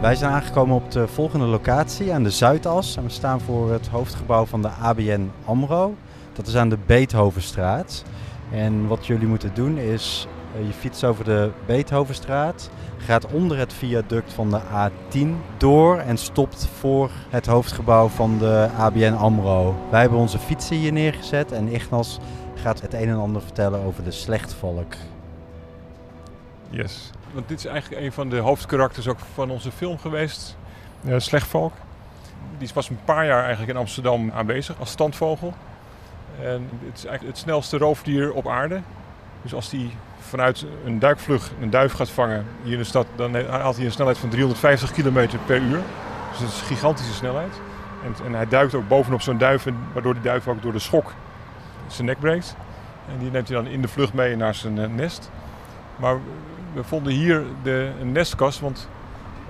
Wij zijn aangekomen op de volgende locatie aan de Zuidas. En we staan voor het hoofdgebouw van de ABN AMRO. Dat is aan de Beethovenstraat. En wat jullie moeten doen is, uh, je fietst over de Beethovenstraat, gaat onder het viaduct van de A10 door en stopt voor het hoofdgebouw van de ABN AMRO. Wij hebben onze fietsen hier neergezet en Ignas gaat het een en ander vertellen over de slechtvalk. Yes. Want dit is eigenlijk een van de hoofdkarakters ook van onze film geweest. Uh, Slechtvalk. Die was een paar jaar eigenlijk in Amsterdam aanwezig als standvogel. En het is eigenlijk het snelste roofdier op aarde. Dus als die vanuit een duikvlug een duif gaat vangen hier in de stad, dan haalt hij een snelheid van 350 km per uur. Dus dat is een gigantische snelheid. En, en hij duikt ook bovenop zo'n duif, waardoor die duif ook door de schok zijn nek breekt. En die neemt hij dan in de vlucht mee naar zijn uh, nest. Maar we vonden hier de, een nestkast, want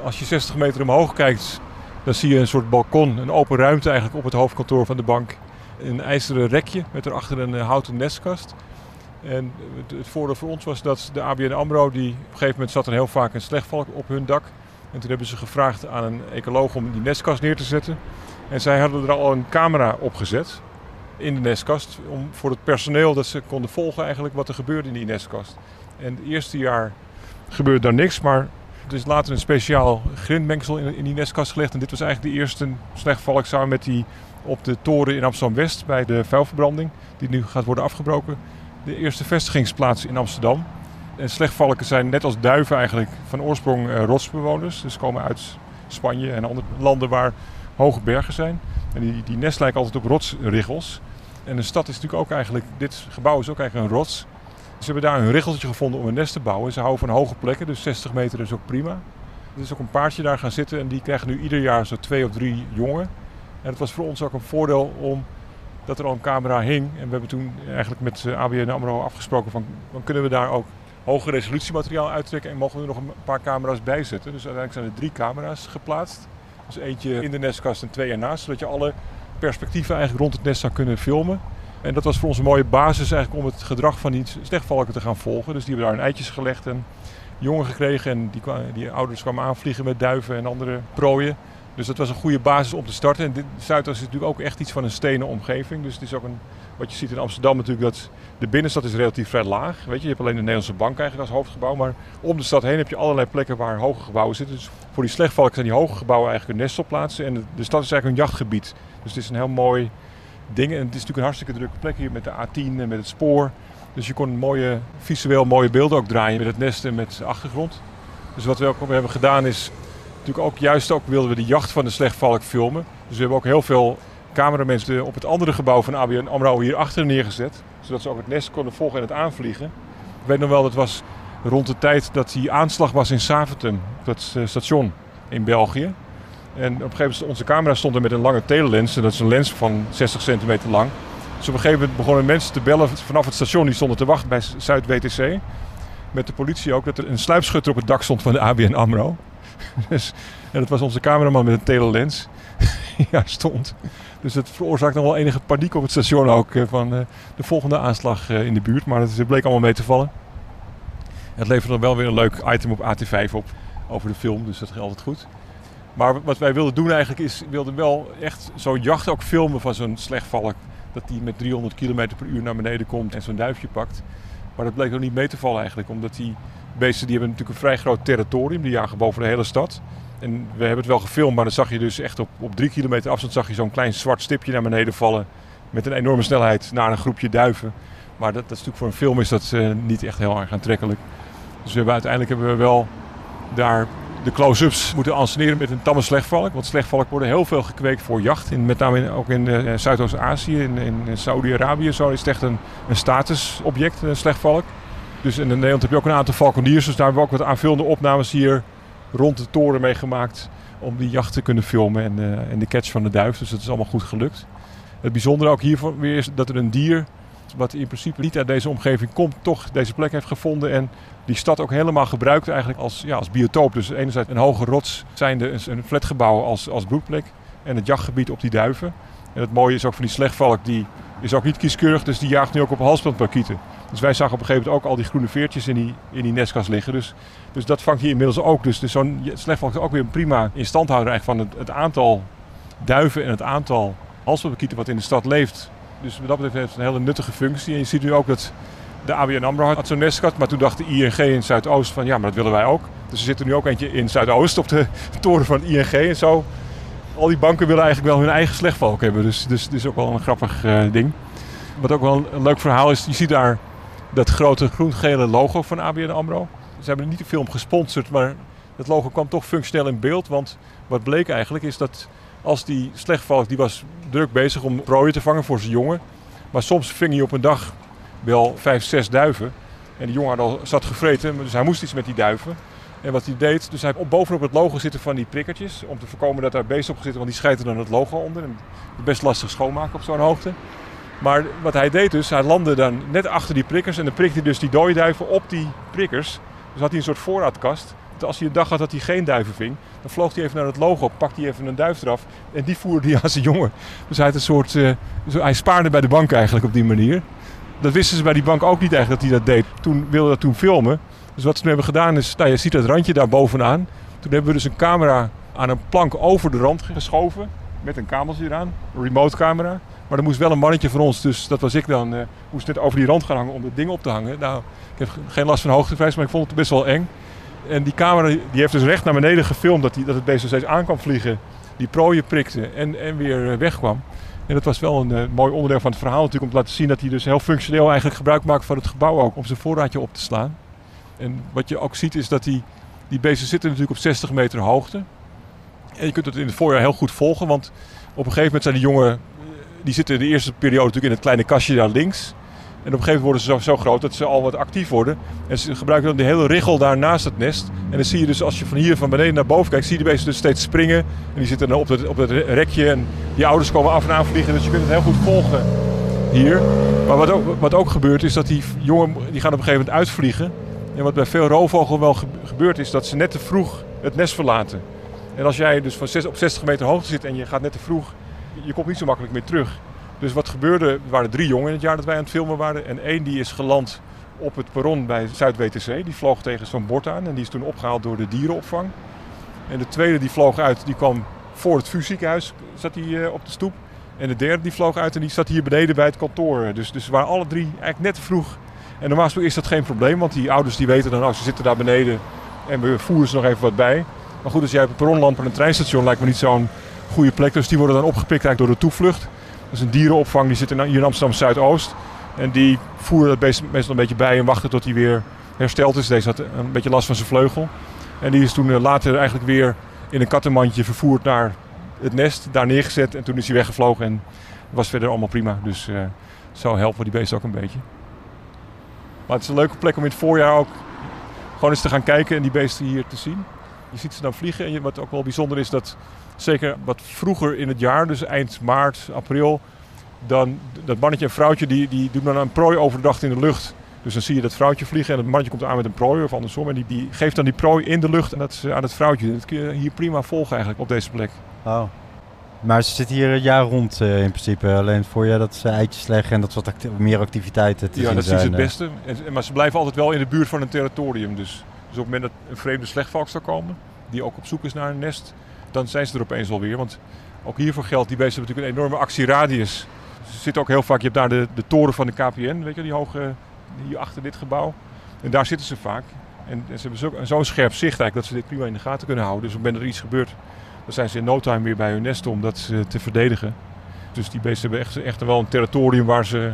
als je 60 meter omhoog kijkt, dan zie je een soort balkon, een open ruimte eigenlijk op het hoofdkantoor van de bank. Een ijzeren rekje met erachter een uh, houten nestkast. En het, het, voordeel voor ons was dat de ABN AMRO, die op een gegeven moment zat er heel vaak een slechtvalk op hun dak. En toen hebben ze gevraagd aan een ecoloog om die nestkast neer te zetten. En zij hadden er al een camera op gezet in de nestkast. Om, voor het personeel dat ze konden volgen eigenlijk wat er gebeurde in die nestkast. En het eerste jaar gebeurde daar niks, maar er is later een speciaal grindmengsel in, in die nestkast gelegd. En dit was eigenlijk de eerste slechtvalk samen met die op de toren in Amsterdam-West bij de vuilverbranding. Die nu gaat worden afgebroken. De eerste vestigingsplaats in Amsterdam. En slechtvalken zijn net als duiven eigenlijk van oorsprong uh, rotsbewoners. Dus komen uit Spanje en andere landen waar hoge bergen zijn. En die, die nest lijken altijd op rotsriggels. En de stad is natuurlijk ook eigenlijk, dit gebouw is ook eigenlijk een rots. Ze hebben daar een riggeltje gevonden om een nest te bouwen. Ze houden van hoge plekken, dus 60 meter is ook prima. Er is ook een paardje daar gaan zitten en die krijgen nu ieder jaar zo twee of drie jongen. En het was voor ons ook een voordeel om dat er al een camera hing. En we hebben toen eigenlijk met eh, ABN AMRO afgesproken van... dan kunnen we daar ook hoge resolutiemateriaal uittrekken... en mogen we er nog een paar camera's bij zetten. Dus uiteindelijk zijn er drie camera's geplaatst. Dus eentje in de nestkast en twee ernaast. Zodat je alle perspectieven eigenlijk rond het nest zou kunnen filmen. En dat was voor ons een mooie basis eigenlijk om het gedrag van die slechtvalken te gaan volgen. Dus die hebben daar een eitjes gelegd en jongen gekregen. En die, die ouders kwamen aanvliegen met duiven en andere prooien. Dus dat was een goede basis om te starten. En dit, Zuidas is natuurlijk ook echt iets van een stenen omgeving. Dus het is ook een, wat je ziet in Amsterdam natuurlijk, dat de binnenstad is relatief vrij laag. Weet je, je hebt alleen de Nederlandse bank eigenlijk als hoofdgebouw. Maar om de stad heen heb je allerlei plekken waar hoge gebouwen zitten. Dus voor die slechtvalken zijn die hoge gebouwen eigenlijk een nestelplaatsen. En de, de stad is eigenlijk een jachtgebied. Dus het is een heel mooi ding. En het is natuurlijk een hartstikke drukke plek hier met de A10 en met het spoor. Dus je kon mooie, visueel mooie beelden ook draaien met het nest en met de achtergrond. Dus wat we ook hebben gedaan is natuurlijk ook juist ook wilden we de jacht van de slechtvalk filmen. Dus we hebben ook heel veel cameramensen op het andere gebouw van ABN AMRO hier achter neergezet. Zodat ze ook het nest konden volgen en het aanvliegen. Ik weet nog wel, dat was rond de tijd dat die aanslag was in Saventem, dat eh, station in België. En op een gegeven moment, onze camera stond er met een lange telelens. En dat is een lens van 60 centimeter lang. Dus op een gegeven moment begonnen mensen te bellen vanaf het station. Die stonden te wachten bij Zuid-WTC. Met de politie ook, dat er een sluipschutter op het dak stond van de ABN AMRO. dus, en dat was onze cameraman met een telelens. ja, stond. Dus dat veroorzaakte nog wel enige paniek op het station ook. Eh, van uh, de volgende aanslag uh, in de buurt. Maar het bleek allemaal mee te vallen. Het leverde wel weer een leuk item op AT5 op. Over de film, dus dat ging altijd goed. Maar wat wij wilden doen eigenlijk is, wilden wel echt zo'n jacht ook filmen van zo'n slechtvalk. Dat die met 300 km per uur naar beneden komt en zo'n duifje pakt. Maar dat bleek nog niet mee te vallen eigenlijk. Omdat die beesten die hebben natuurlijk een vrij groot territorium. Die jagen boven de hele stad. En we hebben het wel gefilmd, maar dan zag je dus echt op, op drie kilometer afstand zag je zo'n klein zwart stipje naar beneden vallen. Met een enorme snelheid naar een groepje duiven. Maar dat, dat is natuurlijk voor een film is dat uh, niet echt heel erg aantrekkelijk. Dus we hebben, uiteindelijk hebben we wel daar de close-ups moeten anseneren met een tamme slechtvalk. Want slechtvalk worden heel veel gekweekt voor jacht. In, met name ook in uh, Zuidoost-Azië, in, in Saudi-Arabië. Zo is het echt een, een statusobject, een slechtvalk. Dus in Nederland heb je ook een aantal valkeniers. Dus daar hebben we ook wat aanvullende opnames hier rond de toren mee gemaakt. Om die jacht te kunnen filmen en, uh, en de catch van de duif. Dus dat is allemaal goed gelukt. Het bijzondere ook hiervoor weer is dat er een dier wat in principe niet uit deze omgeving komt, toch deze plek heeft gevonden. En die stad ook helemaal gebruikt eigenlijk als, ja, als biotoop. Dus enerzijds een hoge rots zijnde een flatgebouw als, als broedplek. En het jachtgebied op die duiven. En het mooie is ook van die slechtvalk, die is ook niet kieskeurig. Dus die jaagt nu ook op halsbandparkieten. Dus wij zagen op een gegeven moment ook al die groene veertjes in die, in die nestkast liggen. Dus, dus dat vangt hier inmiddels ook. Dus, dus zo'n slechtvalk is ook weer een prima instandhouder eigenlijk van het, aantal duiven en het aantal halsbandkieten wat in de stad leeft. Dus wat dat betreft heeft het een hele nuttige functie. En je ziet nu ook dat de ABN AMRO had zo'n nestkast, maar toen dacht de ING in Zuidoost van ja, maar dat willen wij ook. Dus er zit nu ook eentje in Zuidoost op de toren van ING en zo. Al die banken willen eigenlijk wel hun eigen slechtvalk hebben. Dus, dus, dus ook wel een grappig uh, ding. Wat ook wel een leuk verhaal is, je ziet daar dat grote groen-gele logo van ABN AMRO. Ze hebben niet de film gesponsord, maar het logo kwam toch functioneel in beeld. Want wat bleek eigenlijk is dat als die slechtvalk, die was druk bezig om prooien te vangen voor zijn jongen. Maar soms ving hij op een dag wel vijf, zes duiven. En die jongen had al zat gevreten, dus hij moest iets met die duiven. En wat hij deed, dus hij op, bovenop het logo zitten van die prikkertjes. Om te voorkomen dat daar beesten op zitten, want die schijten dan het logo onder. En best lastig schoonmaken op zo'n hoogte. Maar wat hij deed dus, hij landde dan net achter die prikkers. En dan prikte hij dus die dode duiven op die prikkers. Dus had hij een soort voorraadkast. Als hij een dag had dat hij geen duiven ving, dan vloog hij even naar het logo, pakte hij even een duif eraf. En die voerde hij aan zijn jongen. Dus hij, had een soort, uh, hij spaarde bij de bank eigenlijk op die manier. Dat wisten ze bij die bank ook niet eigenlijk dat hij dat deed. Toen wilde dat toen filmen. Dus wat ze nu hebben gedaan is, nou, je ziet dat randje daar bovenaan. Toen hebben we dus een camera aan een plank over de rand geschoven. Met een kabeltje eraan, een remote camera. Maar er moest wel een mannetje van ons, dus dat was ik dan, uh, moest net over die rand gaan hangen om het ding op te hangen. Nou, ik heb geen last van hoogtevrees, maar ik vond het best wel eng. En die camera die heeft dus recht naar beneden gefilmd dat, die, dat het beest steeds aan kwam vliegen. Die prooien prikte en, en weer eh, wegkwam. En dat was wel een uh, mooi onderdeel van het verhaal natuurlijk om te laten zien dat hij dus heel functioneel eigenlijk gebruik maakt van het gebouw ook om zijn voorraadje op te slaan. En wat je ook ziet is dat die, die beesten zitten natuurlijk op 60 meter hoogte. En je kunt het in het voorjaar heel goed volgen, want op een gegeven moment zijn die jongen, die zitten in de eerste periode natuurlijk in het kleine kastje daar links. En op een gegeven moment worden ze zo, groot dat ze al wat actief worden. En ze gebruiken dan die hele richel daar naast het nest. En dan zie je dus als je van hier van beneden naar boven kijkt, zie je de beesten dus steeds springen. En die zitten dan op het, op rekje en die ouders komen af en aan vliegen. Dus je kunt het heel goed volgen hier. Maar wat ook, wat ook gebeurt is dat die jongen die gaan op een gegeven moment uitvliegen. En wat bij veel roofvogels wel gebeurt is dat ze net te vroeg het nest verlaten. En als jij dus van 6, op 60 meter hoogte zit en je gaat net te vroeg, je komt niet zo makkelijk meer terug. Dus wat gebeurde, er waren drie jongen in het jaar dat wij aan het filmen waren. En één die is geland op het perron bij Zuid-WTC. Die vloog tegen zo'n bord aan en die is toen opgehaald door de dierenopvang. En de tweede die vloog uit, die kwam voor het vuurziekenhuis, zat hij op de stoep. En de derde die vloog uit en die zat hier beneden bij het kantoor. Dus, dus waren alle drie eigenlijk net vroeg. En normaal is dat geen probleem, want die ouders die weten dan, oh, ze zitten daar beneden en we voeren ze nog even wat bij. Maar goed, als jij op een aan een treinstation lijkt me niet zo'n goede plek. Dus die worden dan opgepikt eigenlijk door de toevlucht. Dat is een dierenopvang, die zit hier in Amsterdam Zuidoost. En die voeren dat meestal een beetje bij en wachten tot hij weer hersteld is. Deze had een beetje last van zijn vleugel. En die is toen later eigenlijk weer in een kattenmandje vervoerd naar het nest, daar neergezet. En toen is hij weggevlogen en was verder allemaal prima. Dus uh, zo helpen die beesten ook een beetje. Maar het is een leuke plek om in het voorjaar ook gewoon eens te gaan kijken en die beesten hier te zien. Je ziet ze dan vliegen en wat ook wel bijzonder is dat zeker wat vroeger in het jaar, dus eind maart, april, dan dat mannetje en vrouwtje die, die doen dan een prooi overdag in de lucht. Dus dan zie je dat vrouwtje vliegen en het mannetje komt aan met een prooi of andersom. En die, die geeft dan die prooi in de lucht en dat is aan het vrouwtje. Dat kun je hier prima volgen eigenlijk op deze plek. Oh. Maar ze zitten hier een jaar rond uh, in principe. Alleen voor je dat ze eitjes leggen en dat wat acti meer activiteiten te ja, zien dat zijn. is het beste. En, maar ze blijven altijd wel in de buurt van een territorium. Dus, dus op het moment dat een vreemde slechtvalk zou komen, die ook op zoek is naar een nest, dan zijn ze er opeens alweer. Want ook hiervoor geldt, die beesten hebben natuurlijk een enorme actieradius. Ze zitten ook heel vaak, je hebt daar de, de toren van de KPN, weet je, die hoge, hier achter dit gebouw. En daar zitten ze vaak. En, ze hebben zo'n scherp zicht eigenlijk dat ze dit prima in de gaten kunnen houden. Dus op er iets gebeurt, dan zijn ze in no time weer bij hun nest om dat te verdedigen. Dus die beesten hebben echt, echt wel een territorium waar ze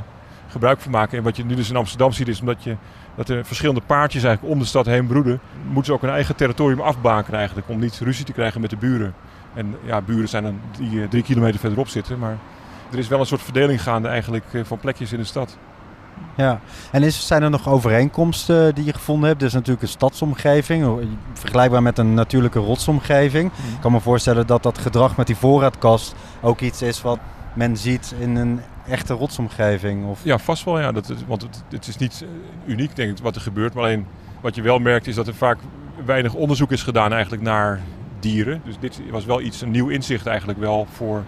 gebruik van maken. En wat je nu dus in Amsterdam ziet is omdat je, dat er verschillende paardjes eigenlijk om de stad heen broeden, moeten ze ook hun eigen territorium afbaken eigenlijk. Om niet ruzie te krijgen met de buren. En ja, buren zijn dan die drie kilometer verderop zitten. Maar er is wel een soort verdeling gaande eigenlijk van plekjes in de stad. Ja, en is, zijn er nog overeenkomsten die je gevonden hebt? Dit is natuurlijk een stadsomgeving, vergelijkbaar met een natuurlijke rotsomgeving. Mm. Ik kan me voorstellen dat dat gedrag met die voorraadkast ook iets is wat men ziet in een echte rotsomgeving. Of... Ja, vast wel. Ja. Dat, want het, het, is niet uniek, denk ik, wat er gebeurt. Maar alleen wat je wel merkt is dat er vaak weinig onderzoek is gedaan eigenlijk naar dieren. Dus dit was wel iets, een nieuw inzicht eigenlijk wel voor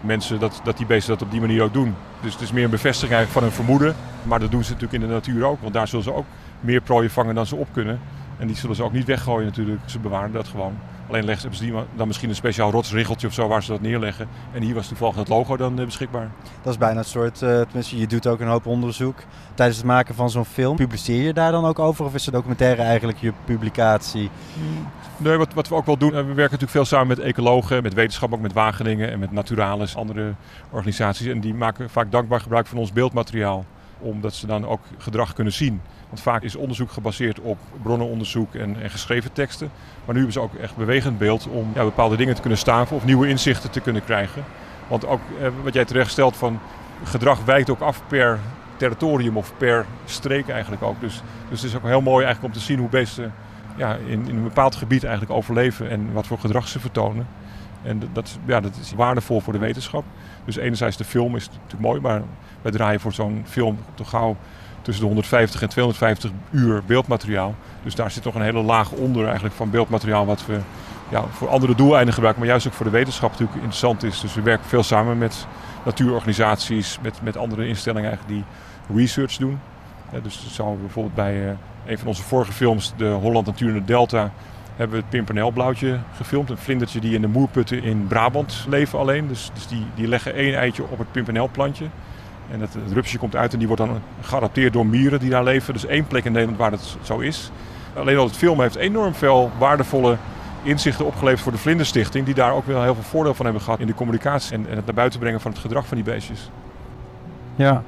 mensen dat, dat die beesten dat op die manier ook doen. Dus het is meer een bevestiging eigenlijk van een vermoeden. Maar dat doen ze natuurlijk in de natuur ook. Want daar zullen ze ook meer prooien vangen dan ze op kunnen. En die zullen ze ook niet weggooien natuurlijk. Ze bewaren dat gewoon. Alleen leggen ze die dan misschien een speciaal rotsriggeltje of zo waar ze dat neerleggen. En hier was toevallig het logo dan eh, beschikbaar. Dat is bijna een soort, uh, tenminste je doet ook een hoop onderzoek. Tijdens het maken van zo'n film, publiceer je daar dan ook over? Of is de documentaire eigenlijk je publicatie? Hmm. Nee, wat, wat we ook wel doen, we werken natuurlijk veel samen met ecologen, met wetenschap, ook met Wageningen en met Naturalis, andere organisaties. En die maken vaak dankbaar gebruik van ons beeldmateriaal, omdat ze dan ook gedrag kunnen zien. Want vaak is onderzoek gebaseerd op bronnenonderzoek en, en geschreven teksten. Maar nu hebben ze ook echt bewegend beeld om ja, bepaalde dingen te kunnen staven of nieuwe inzichten te kunnen krijgen. Want ook eh, wat jij terecht stelt van gedrag wijkt ook af per territorium of per streek eigenlijk ook. Dus, dus het is ook heel mooi eigenlijk om te zien hoe beesten ja, in, in een bepaald gebied eigenlijk overleven en wat voor gedrag ze vertonen. En dat, ja, dat is waardevol voor de wetenschap. Dus enerzijds de film is natuurlijk mooi, maar wij draaien voor zo'n film toch gauw tussen de 150 en 250 uur beeldmateriaal. Dus daar zit nog een hele laag onder eigenlijk van beeldmateriaal wat we ja, voor andere doeleinden gebruiken, maar juist ook voor de wetenschap natuurlijk interessant is. Dus we werken veel samen met natuurorganisaties, met, met andere instellingen eigenlijk die research doen. Dus we bijvoorbeeld bij uh, een van onze vorige films, de Holland Natuur Delta, hebben we het pimpernelblauwtje gefilmd. Een vlindertje die in de moerputten in Brabant leven alleen. Dus, dus die, die leggen één eitje op het pimpernelplantje. En het, het rupsje komt uit en die wordt dan geadapteerd door mieren die daar leven. Dus één plek in Nederland waar dat zo is. Alleen al het film heeft enorm veel waardevolle inzichten opgeleverd voor de Vlinderstichting. Die daar ook wel heel veel voordeel van hebben gehad in de communicatie en, en het naar buiten brengen van het gedrag van die beestjes. Ja,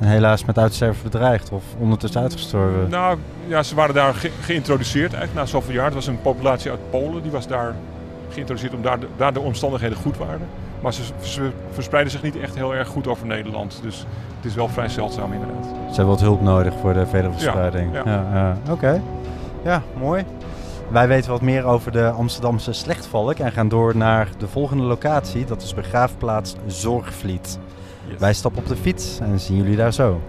en helaas met uitsterven bedreigd of ondertussen uitgestorven. Nou ja, ze waren daar geïntroduceerd eigenlijk na zoveel jaar. Het was een populatie uit Polen, die was daar geïntroduceerd omdat daar daar de omstandigheden goed waren. Maar ze, verspreiden zich niet echt heel erg goed over Nederland. Dus het is wel vrij zeldzaam inderdaad. Ze hebben wat hulp nodig voor de verdere verspreiding. Ja, ja. ja Oké. Ja, mooi. Wij weten wat meer over de Amsterdamse slechtvalk en gaan door naar de volgende locatie. Dat is begraafplaats Zorgvliet. Wij stappen op de fiets en zien jullie daar zo.